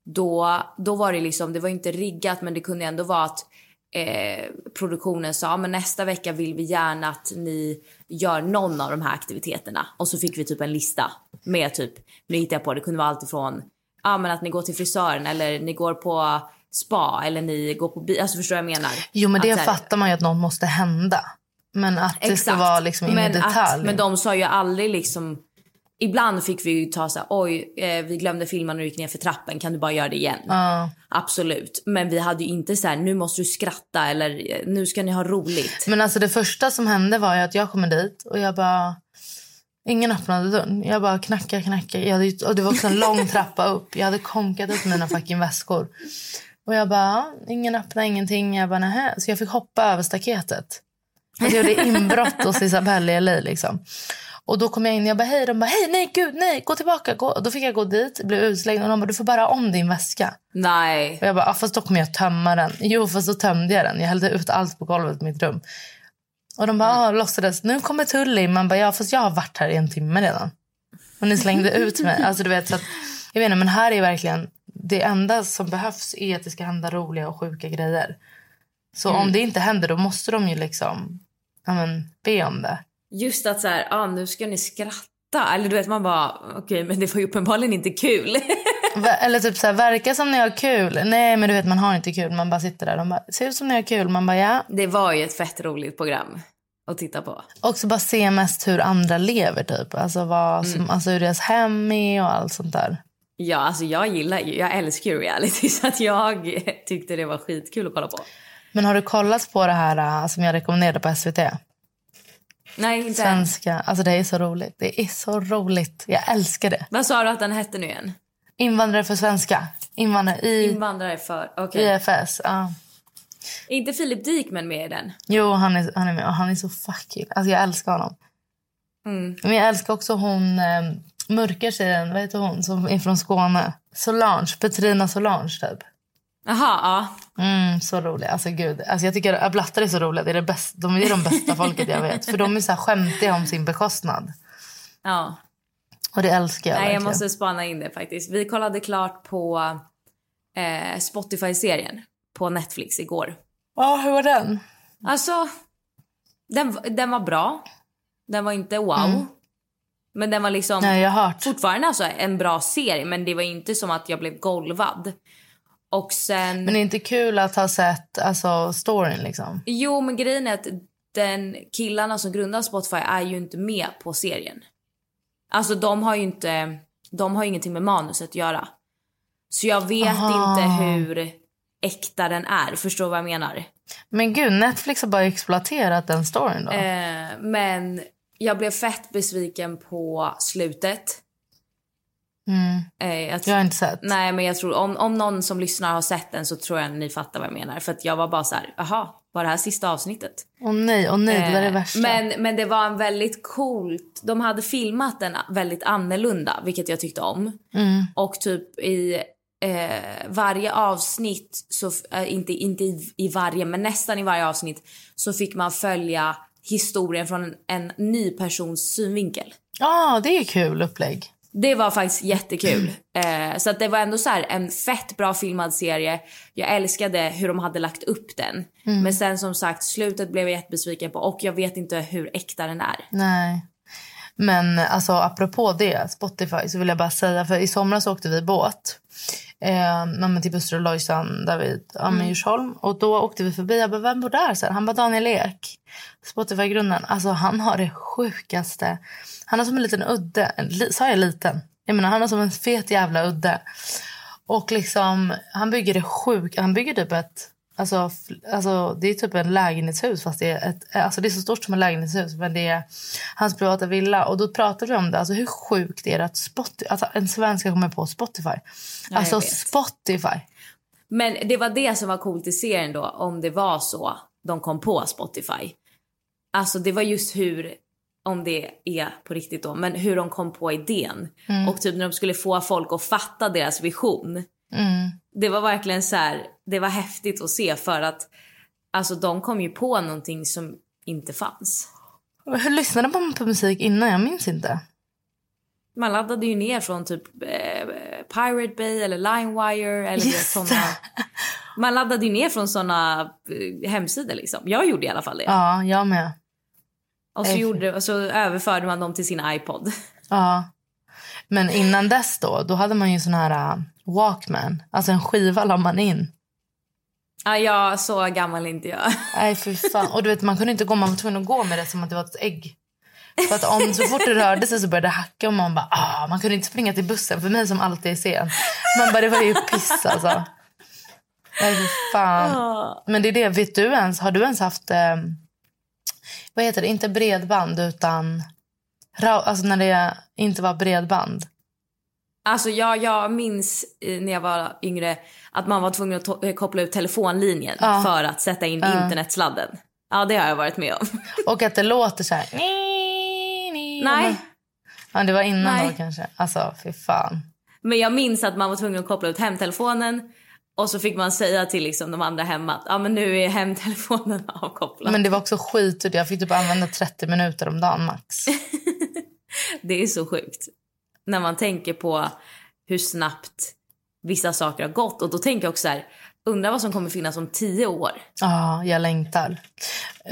Då, då var det liksom, det var inte riggat men det kunde ändå vara att eh, produktionen sa men nästa vecka vill vi gärna att ni gör någon av de här aktiviteterna. Och så fick vi typ en lista med typ, nu hittar jag på, det kunde vara allt ifrån ja, men att ni går till frisören eller ni går på spa eller ni går på bio. Alltså förstår jag menar? Jo men det Att fattar man ju att något måste hända. Men att det ska Exakt. vara liksom in i men detalj. Att, men de sa ju aldrig liksom... Ibland fick vi ju ta så här, oj, eh, vi glömde filma när du gick ner för trappen, kan du bara göra det igen? Ja. Absolut. Men vi hade ju inte så här, nu måste du skratta eller eh, nu ska ni ha roligt. Men alltså det första som hände var ju att jag kommer dit och jag bara... Ingen öppnade dörren. Jag bara knackar, knackar. Jag hade, och det var också en lång trappa upp. Jag hade konkat upp mina fucking väskor. Och jag bara, ingen öppnade ingenting. Jag bara, nähä. Så jag fick hoppa över staketet. Alltså jag gjorde inbrott hos Isabelle i LA liksom. Och då kom jag in och jag bara, hej. De bara, hej, nej, gud, nej, gå tillbaka. Gå. Och då fick jag gå dit, blev utslängd och de bara, du får bara om din väska. Nej. Och jag bara, ah, fast då kommer jag tömma den. Jo, fast då tömde jag den. Jag hällde ut allt på golvet i mitt rum. Och de bara, ah, låtsades, nu kommer Tully. Man bara, ja, fast jag har varit här i en timme redan. Och ni slängde ut mig. Alltså du vet, så att, jag vet inte, men här är verkligen, det enda som behövs är att det ska hända roliga och sjuka grejer. Så om det inte händer, då måste de ju liksom, ja men, be om det. Just att så här, ah, nu ska ni skratta. Eller du vet, man bara, okej, men det var ju uppenbarligen inte kul. Eller typ så här, verka som ni har kul. Nej, men du vet, man har inte kul. Man bara sitter där. De bara, ser ut som ni har kul. Man bara, ja. det var ju ett fett roligt program att titta på. också bara se mest hur andra lever typ. Alltså, vad som, alltså hur deras hem är och allt sånt där. Ja, alltså jag gillar ju, jag älskar ju reality så att jag tyckte det var skitkul att kolla på. Men har du kollat på det här äh, som jag rekommenderade på SVT? Nej, inte än. Svenska. Alltså det är så roligt. Det är så roligt. Jag älskar det. Vad sa du att den hette nu igen? Invandrare för svenska. Invandrare i Invandrare för... Okej. IFS. Ja. Är inte Filip Dikmen med i den? Jo, han är, han är med han är så fucking... Alltså jag älskar honom. Mm. Men jag älskar också hon eh, mörka tjejen, vad heter hon, som är från Skåne. Solange, Petrina Solange typ. Jaha, ja. Mm, så rolig. Alltså gud. Alltså jag tycker att blattar är så roliga. Det är det bästa, de är de bästa folket jag vet. För de är så här skämtiga om sin bekostnad. ja. Och det älskar jag Nej, jag verkligen. måste spana in det faktiskt. Vi kollade klart på eh, Spotify-serien på Netflix igår. Ja, hur var den? Alltså, den, den var bra. Den var inte wow. Men den var liksom Nej, jag fortfarande alltså en bra serie. Men det var inte som att jag blev golvad. Och sen... Men det är inte kul att ha sett alltså, storyn liksom. Jo, men grejen är att den killarna som grundar Spotify är ju inte med på serien. Alltså de har ju inte, de har ingenting med manuset att göra. Så jag vet Aha. inte hur äkta den är. Förstår vad jag menar? Men gud, Netflix har bara exploaterat den storyn då. Eh, men jag blev fett besviken på slutet. Mm. Eh, jag, har inte sett. Nej, men jag tror om, om någon som lyssnar har sett den så tror jag ni fattar vad jag menar. För att jag var bara så här, jaha, var det här sista avsnittet? Åh nej, åh nej, det var det Eh, värsta. Men, men det var en väldigt coolt... De hade filmat den väldigt annorlunda, vilket jag tyckte om. Mm. Och typ i eh, varje avsnitt, så, eh, inte, inte i, i varje, men nästan i varje avsnitt så fick man följa historien från en, en ny persons synvinkel. Ja, det är kul upplägg. Det var faktiskt jättekul. Eh, så att det var ändå så här en fett bra filmad serie. Jag älskade hur de hade lagt upp den. Men sen som sagt, slutet blev jag jättebesviken på och jag vet inte hur äkta den är. Nej. Men alltså apropå det, Spotify, så vill jag bara säga, för i somras åkte vi båt. Eh, men till Buster och Lojsan där vid ja, men Djursholm. Och då åkte vi förbi. Jag bara, vem bor där? Så här, han bara, Daniel Ek. Spotify-grunden. Alltså han har det sjukaste. Han har som en liten udde. Li- Sa jag liten? Jag menar han har som en fet jävla udde. Och liksom, han bygger det sjukt. Han bygger typ ett... Alltså, alltså, det är typ en lägenhetshus fast det är, ett, alltså det är så stort som ett lägenhetshus men det är hans privata villa. Och då pratade vi om det. Alltså hur sjukt är det att Spotify, alltså en svensk komma på Spotify? jag alltså. Spotify. Men det var det som var coolt i serien då, om det var så de kom på Spotify. Alltså det var just hur, om det är på riktigt då, men hur de kom på idén. Och typ när de skulle få folk att fatta deras vision. Mm. Det var verkligen så här, det var häftigt att se för att alltså de kom ju på någonting som inte fanns. Hur lyssnade man på musik innan? Jag minns inte. Man laddade ju ner från typ eh, Pirate Bay eller LimeWire eller det. Man laddade ju ner från såna eh, hemsidor liksom. Jag gjorde i alla fall det. Ja, jag med. Och så, gjorde, och så överförde man dem till sin iPod. Ja. Men innan dess då, då hade man ju sån här uh, Walkman. Alltså en skiva la man in. Ja, jag, så gammal inte jag. Nej, för fan. Och du vet, man kunde inte gå, man var tvungen att gå med det som att det var ett ägg. För att om så fort det rörde sig så började det hacka och man bara, ah, man kunde inte springa till bussen för mig som alltid är sen. Man bara, det var ju piss alltså. Nej, för fan. Men det är det, vet du ens, har du ens haft, eh, vad heter det, inte bredband utan, alltså när det inte var bredband. Alltså jag, jag minns eh, när jag var yngre att man var tvungen att eh, koppla ut telefonlinjen Ja. för att sätta in Ja. internetsladden. Ja, det har jag varit med om. Och att det låter så här. Nej. Ja, det var innan Nej. då kanske. Alltså, fy fan. Men jag minns att man var tvungen att koppla ut hemtelefonen och så fick man säga till liksom de andra hemma att ja, men nu är hemtelefonen avkopplad. Men det var också skit. Jag fick typ använda 30 minuter om dagen max. Det är så sjukt. När man tänker på hur snabbt vissa saker har gått. Och då tänker jag också så här, undrar vad som kommer finnas om tio år. Ja, jag längtar.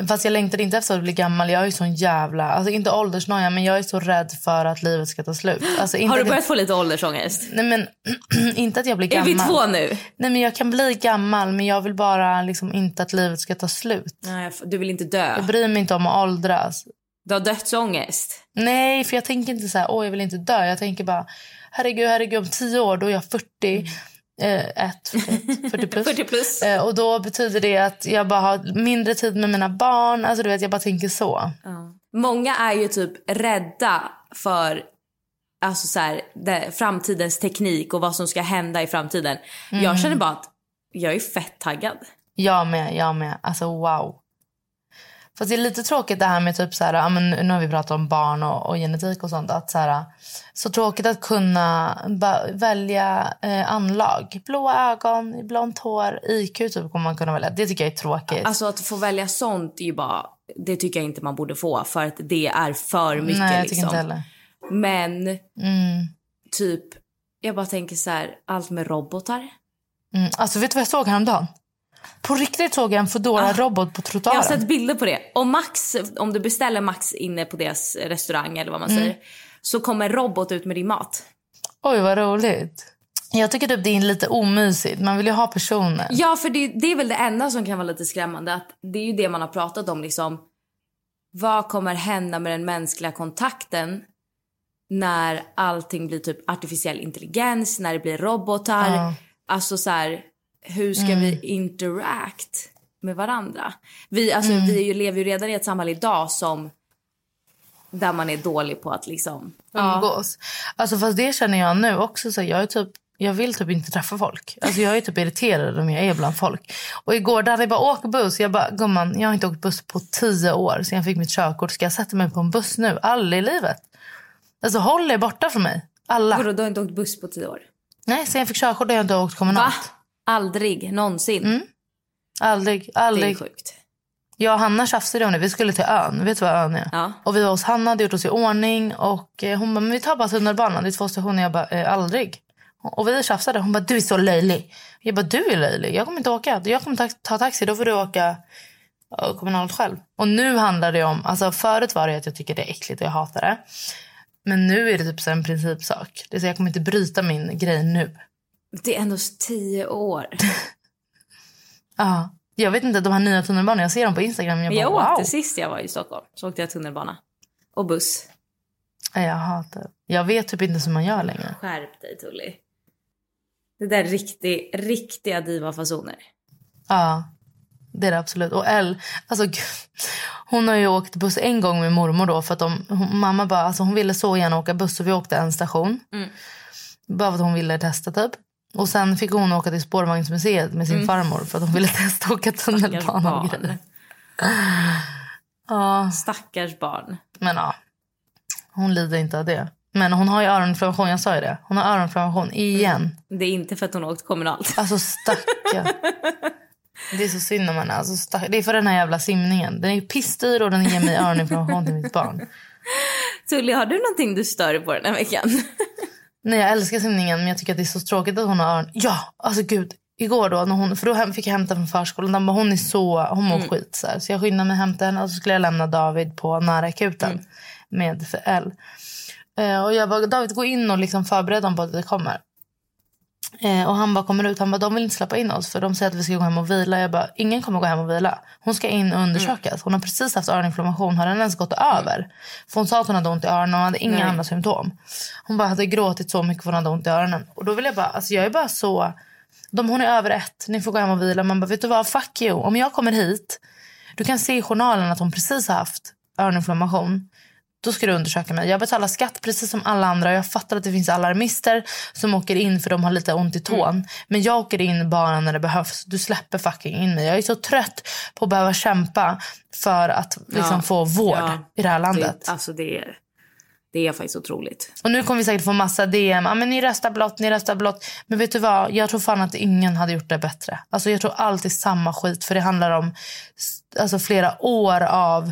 Fast jag längtar inte efter att bli gammal. Jag är ju sån jävla... Alltså inte åldersnoja, men jag är så rädd för att livet ska ta slut. Alltså, Har du att jag- börjat få lite åldersångest? Nej, men inte att jag blir Är gammal. vi två nu? Nej, men jag kan bli gammal, men jag vill bara liksom inte att livet ska ta slut. Nej, du vill inte dö. Jag bryr mig inte om att åldras. Du har dödsångest. Nej, för jag tänker inte så här, åh jag vill inte dö. Jag tänker bara, herregud, herregud, om tio år då är jag 40. Eh, ett, 40, 40 plus. 40 plus. Eh, och då betyder det att jag bara har mindre tid med mina barn. Alltså du vet, jag bara tänker så. Ja. många är ju typ rädda för alltså så här, det, framtidens teknik och vad som ska hända i framtiden. Mm. Jag känner bara att jag är fett taggad. Jag med, jag med. Alltså wow. Fast det är lite tråkigt det här med typ så här, men nu har vi pratat om barn och, och genetik och sånt. Att så, här, så tråkigt att kunna välja eh, anlag. Blåa ögon, blont hår, IQ typ kommer man kunna välja. Det tycker jag är tråkigt. Alltså att få välja sånt är ju bara, det tycker jag inte man borde få för att det är för mycket Nej, jag tycker liksom. inte heller. Men Mm. typ, jag bara tänker så här, allt med robotar. Mm. Alltså vet du vad jag såg häromdagen? På riktigt såg jag en foodora robot på Jag trottoaren. har sett bilder på det. Och Max, om du beställer Max inne på deras restaurang eller vad man Mm. säger, så kommer robot ut med din mat. Oj, vad roligt. Jag tycker typ det är lite omysigt. Man vill ju ha personer. Ja, för det, det är väl det enda som kan vara lite skrämmande. Att det är ju det man har pratat om. Liksom. Vad kommer hända med den mänskliga kontakten när allting blir typ artificiell intelligens, när det blir robotar. Mm. Alltså så här, hur ska vi interact med varandra? Vi, alltså, Mm. vi ju, lever ju redan i ett samhälle idag som där man är dålig på att liksom... umgås. Alltså fast det känner jag nu också. Så jag, är typ, jag vill typ inte träffa folk. Alltså jag är typ irriterad om jag är bland folk. Och igår där jag bara åk buss. Jag bara gumman jag har inte åkt buss på tio år sen jag fick mitt körkort. Ska jag sätta mig på en buss nu? Aldrig i livet. Alltså håll er borta från mig. Alla. Vadå, du har inte åkt buss på tio år? Nej sen jag fick körkort har jag inte åkt Va? Aldrig någonsin? Mm. Aldrig. Det är Aldrig. sjukt. Jag och Hanna tjafsade om det. Vi skulle till ön. Vet du vad ön är? Ja. Och vi var hos Hanna, hade gjort oss i ordning. Och eh, hon bara, men vi tar bara tunnelbanan. Det är två stationer. Jag bara, eh, aldrig. Och vi tjafsade. Hon bara, du är så löjlig. Jag bara, du är löjlig. Jag kommer inte åka. Jag kommer ta, ta taxi. Då får du åka kommunalt själv. Och nu handlar det om, alltså förut var det att jag tycker det är äckligt och jag hatar det. Men nu är det typ så en principsak. Det är så jag kommer inte bryta min grej nu. Det är ändå tio år. Ja. Jag vet inte, de här nya tunnelbanorna, jag ser dem på Instagram. Jag bara, jag wow. åkte sist jag var i Stockholm. Så åkte jag tunnelbana. Och buss. Jag hatar. Jag vet typ inte hur man gör längre. Skärp dig Tully. Det där är riktig, riktiga divafasoner. Ja, det är det absolut. Och Elle, alltså gud, hon har ju åkt buss en gång med mormor då för att de, hon, mamma bara, alltså hon ville så gärna åka buss så vi åkte en station. Mm. Bara för att hon ville testa typ. Och sen fick hon åka till spårvagnsmuseet med sin farmor för att hon ville testa att åka tunnelbana och grejer. Ja, Stackars barn. men ja. Hon lider inte av det. Men hon har ju öroninflammation, jag sa ju det. Hon har öroninflammation igen. Det är inte för att hon har åkt kommunalt. Alltså stackarn. Det är så synd om henne. Alltså, stack... Det är för den här jävla simningen. Den är pissdyr och den ger mig öroninflammation till mitt barn. Tully, har du någonting du stör på den här veckan? Nej, jag älskar simningen men jag tycker att det är så tråkigt att hon har öron. Ja, alltså gud. Igår då, när hon, för då fick jag hämta från förskolan. Bara, hon är så, hon mår skit. Så, här. så jag skyndade mig att hämta henne och så skulle jag lämna David på nära akuten med för L. Eh, och jag bara, David gå in och liksom förbered dem på att det kommer. Eh, och han bara kommer ut, han bara, de vill inte släppa in oss för de säger att vi ska gå hem och vila. Jag bara, ingen kommer gå hem och vila. Hon ska in och undersökas. Hon har precis haft öroninflammation, har den ens gått över? För hon sa att hon hade ont i öronen och hade inga Nej. andra symptom. Hon bara hade gråtit så mycket för hon hade ont i öronen. Och då vill jag bara, alltså jag är bara så, de, hon är över ett, ni får gå hem och vila. Man bara, vet du vad, fuck you. Om jag kommer hit, du kan se i journalen att hon precis har haft öroninflammation. Då ska du undersöka mig. Jag betalar skatt precis som alla andra. Jag fattar att det finns alarmister som åker in för de har lite ont i tån. Men jag åker in bara när det behövs. Du släpper fucking in mig. Jag är så trött på att behöva kämpa för att liksom, Ja. få vård Ja. i det här landet. Det, alltså det är, det är faktiskt otroligt. Och nu kommer vi säkert få massa DM. Ah, men ni röstar blått, ni röstar blått. Men vet du vad? Jag tror fan att ingen hade gjort det bättre. Alltså jag tror alltid samma skit. För det handlar om alltså, flera år av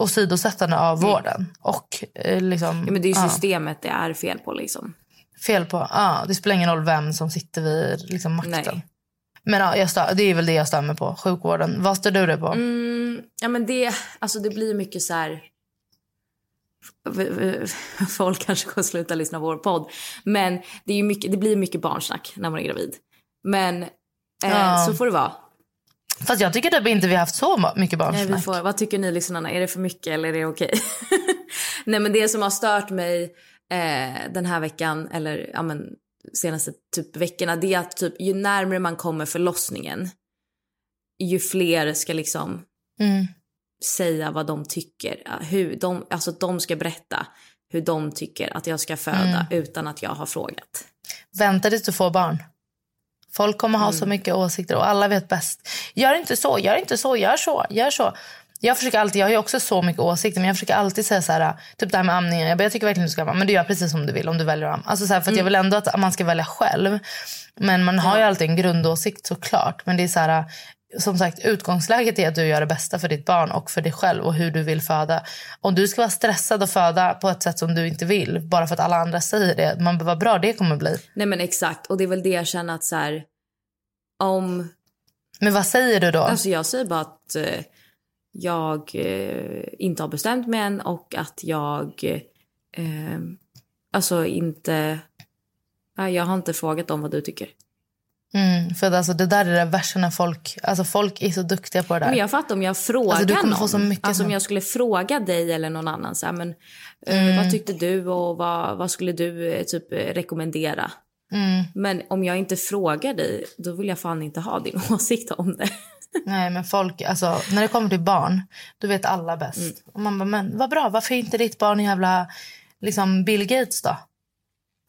åsidosättande av vården. Och eh, liksom... Mm. Ja, men det är ju ja, systemet det är fel på liksom. fel på. Ja, det spelar ingen roll vem som sitter vid liksom, makten. Nej. Men ja, jag stör, det är väl det jag stämmer på. Sjukvården. Vad stör du dig på? Mm, ja men det, alltså det blir mycket så här... Folk kanske kommer sluta lyssna på vår podd. Men det, är mycket, det blir mycket barnsnack när man är gravid. Men eh, Ja. så får det vara. Fast jag tycker typ inte vi har haft så mycket Nej, barnsnack. vi får, vad tycker ni lyssnarna? Är det för mycket eller är det okej? Nej men det som har stört mig eh, den här veckan eller ja, men, senaste typ veckorna det är att typ, ju närmare man kommer förlossningen ju fler ska liksom Mm. säga vad de tycker. Hur de, alltså de ska berätta hur de tycker att jag ska föda utan att jag har frågat. Vänta tills du får barn. Folk kommer ha Mm. så mycket åsikter och alla vet bäst. Gör inte så, gör inte så, gör så, gör så. Jag försöker alltid, jag har också så mycket åsikter men jag försöker alltid säga så här, typ det här med amningen. Jag, bara, jag tycker verkligen du ska amma, men du gör precis som du vill om du väljer att amma. Alltså så här, för att jag vill ändå att man ska välja själv. Men man har ju alltid en grundåsikt såklart. Men det är så här, som sagt utgångsläget är att du gör det bästa för ditt barn och för dig själv och hur du vill föda. Om du ska vara stressad och föda på ett sätt som du inte vill bara för att alla andra säger det, man vad bra det kommer bli. Nej men exakt och det är väl det jag känner att så här om Men vad säger du då? Alltså jag säger bara att eh, jag eh, inte har bestämt mig än och att jag eh, alltså inte... Jag har inte frågat om vad du tycker. Mm, för alltså, det där är det värsta när folk, alltså folk är så duktiga på det där. Men jag fattar om jag frågar Alltså, du kommer någon. få så mycket alltså om jag skulle fråga dig eller någon annan så här, men Mm. eh, vad tyckte du och vad, vad skulle du eh, typ eh, rekommendera? Mm. Men om jag inte frågar dig, då vill jag fan inte ha din åsikt om det. Nej, men folk, alltså, när det kommer till barn, då vet alla bäst. Mm. Och man bara, men vad bra, varför är inte ditt barn jävla liksom Bill Gates då?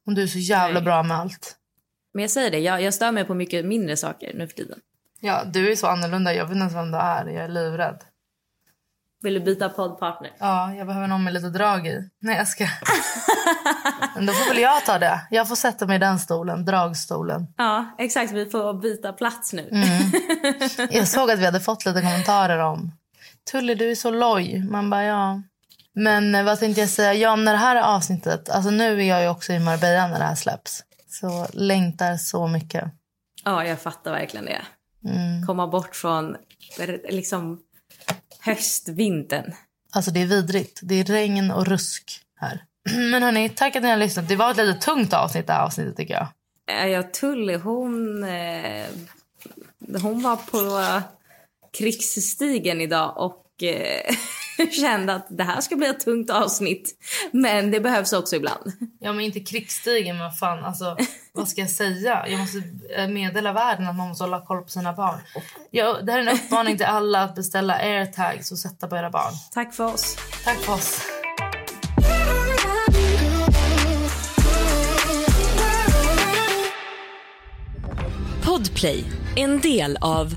Om du är så jävla Nej. bra med allt. Men jag säger det, jag, jag stör mig på mycket mindre saker nu för tiden. Ja, du är så annorlunda, jag vet inte ens vem du är, jag är livrädd. Vill du byta poddpartner? Ja, jag behöver någon med lite drag i. Nej, jag ska. men då får väl jag ta det. Jag får sätta mig i den stolen, dragstolen. Ja, exakt. Vi får byta plats nu. Mm. Jag såg att vi hade fått lite kommentarer om Tully, du är så loj. Man bara, ja. Men eh, vad tänkte jag säga? Ja, när det här är avsnittet, alltså nu är jag ju också i Marbella när det här släpps. Så längtar så mycket. Ja, jag fattar verkligen det. Mm. Komma bort från liksom höstvintern. Alltså det är vidrigt. Det är regn och rusk här. Men hörni, tack att ni har lyssnat. Det var ett lite tungt avsnitt det här avsnittet tycker jag. Eh, Ja, Tully, hon, eh, hon var på krigsstigen idag och eh, kände att det här ska bli ett tungt avsnitt. Men det behövs också ibland. Ja, men inte krigsstigen, men fan, alltså, vad ska jag säga? Jag måste eh, meddela världen att man måste hålla koll på sina barn. Ja, det här är en uppmaning till alla att beställa airtags och sätta på era barn. Tack för oss. Tack för oss. Podplay, en del av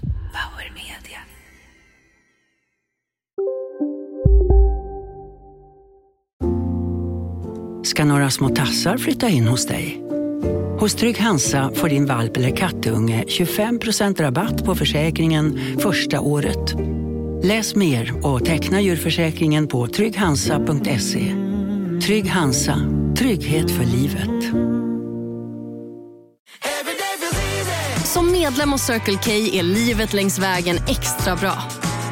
ska några små tassar flytta in hos dig. Hos Trygg Hansa får din valp eller kattunge 25% rabatt på försäkringen första året. Läs mer och teckna djurförsäkringen på trygghansa.se. Trygg Hansa, trygghet för livet. Som medlem hos Circle K är livet längs vägen extra bra.